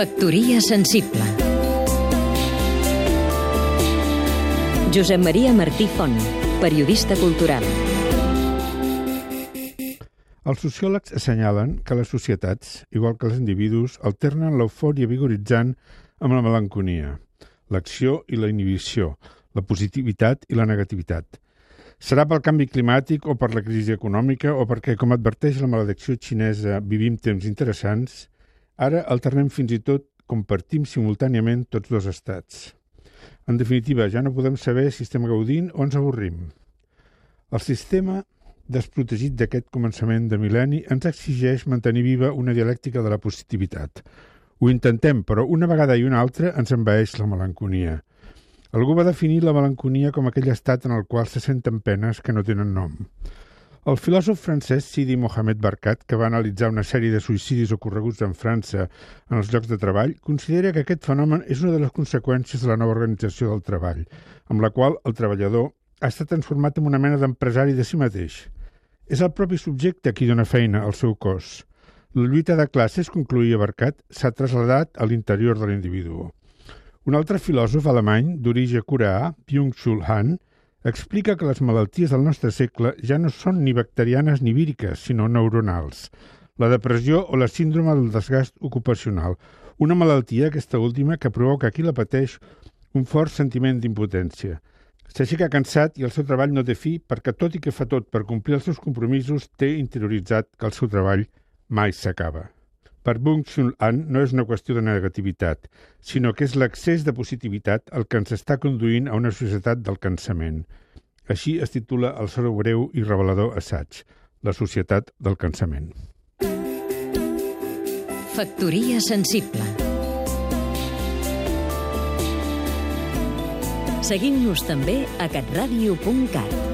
Factoria sensible Josep Maria Martí Font, periodista cultural Els sociòlegs assenyalen que les societats, igual que els individus, alternen l'eufòria vigoritzant amb la melanconia, l'acció i la inhibició, la positivitat i la negativitat. Serà pel canvi climàtic o per la crisi econòmica o perquè, com adverteix la maledicció xinesa, vivim temps interessants, ara alternem fins i tot, compartim simultàniament tots dos estats. En definitiva, ja no podem saber si estem gaudint o ens avorrim. El sistema desprotegit d'aquest començament de mil·lenni ens exigeix mantenir viva una dialèctica de la positivitat. Ho intentem, però una vegada i una altra ens envaeix la melanconia. Algú va definir la melanconia com aquell estat en el qual se senten penes que no tenen nom. El filòsof francès Sidi Mohamed Barkat, que va analitzar una sèrie de suïcidis ocorreguts en França en els llocs de treball, considera que aquest fenomen és una de les conseqüències de la nova organització del treball, amb la qual el treballador ha estat transformat en una mena d'empresari de si mateix. És el propi subjecte qui dona feina al seu cos. La lluita de classes, concluïa Barkat, s'ha traslladat a l'interior de l'individu. Un altre filòsof alemany d'origen coreà, Byung-Chul Han, explica que les malalties del nostre segle ja no són ni bacterianes ni víriques, sinó neuronals. La depressió o la síndrome del desgast ocupacional, una malaltia, aquesta última, que provoca qui la pateix un fort sentiment d'impotència. S'aixeca cansat i el seu treball no té fi perquè, tot i que fa tot per complir els seus compromisos, té interioritzat que el seu treball mai s'acaba. Per Bung Chul An no és una qüestió de negativitat, sinó que és l'accés de positivitat el que ens està conduint a una societat del cansament. Així es titula el seu breu i revelador assaig, La societat del cansament. Factoria sensible Seguim-nos també a catradio.cat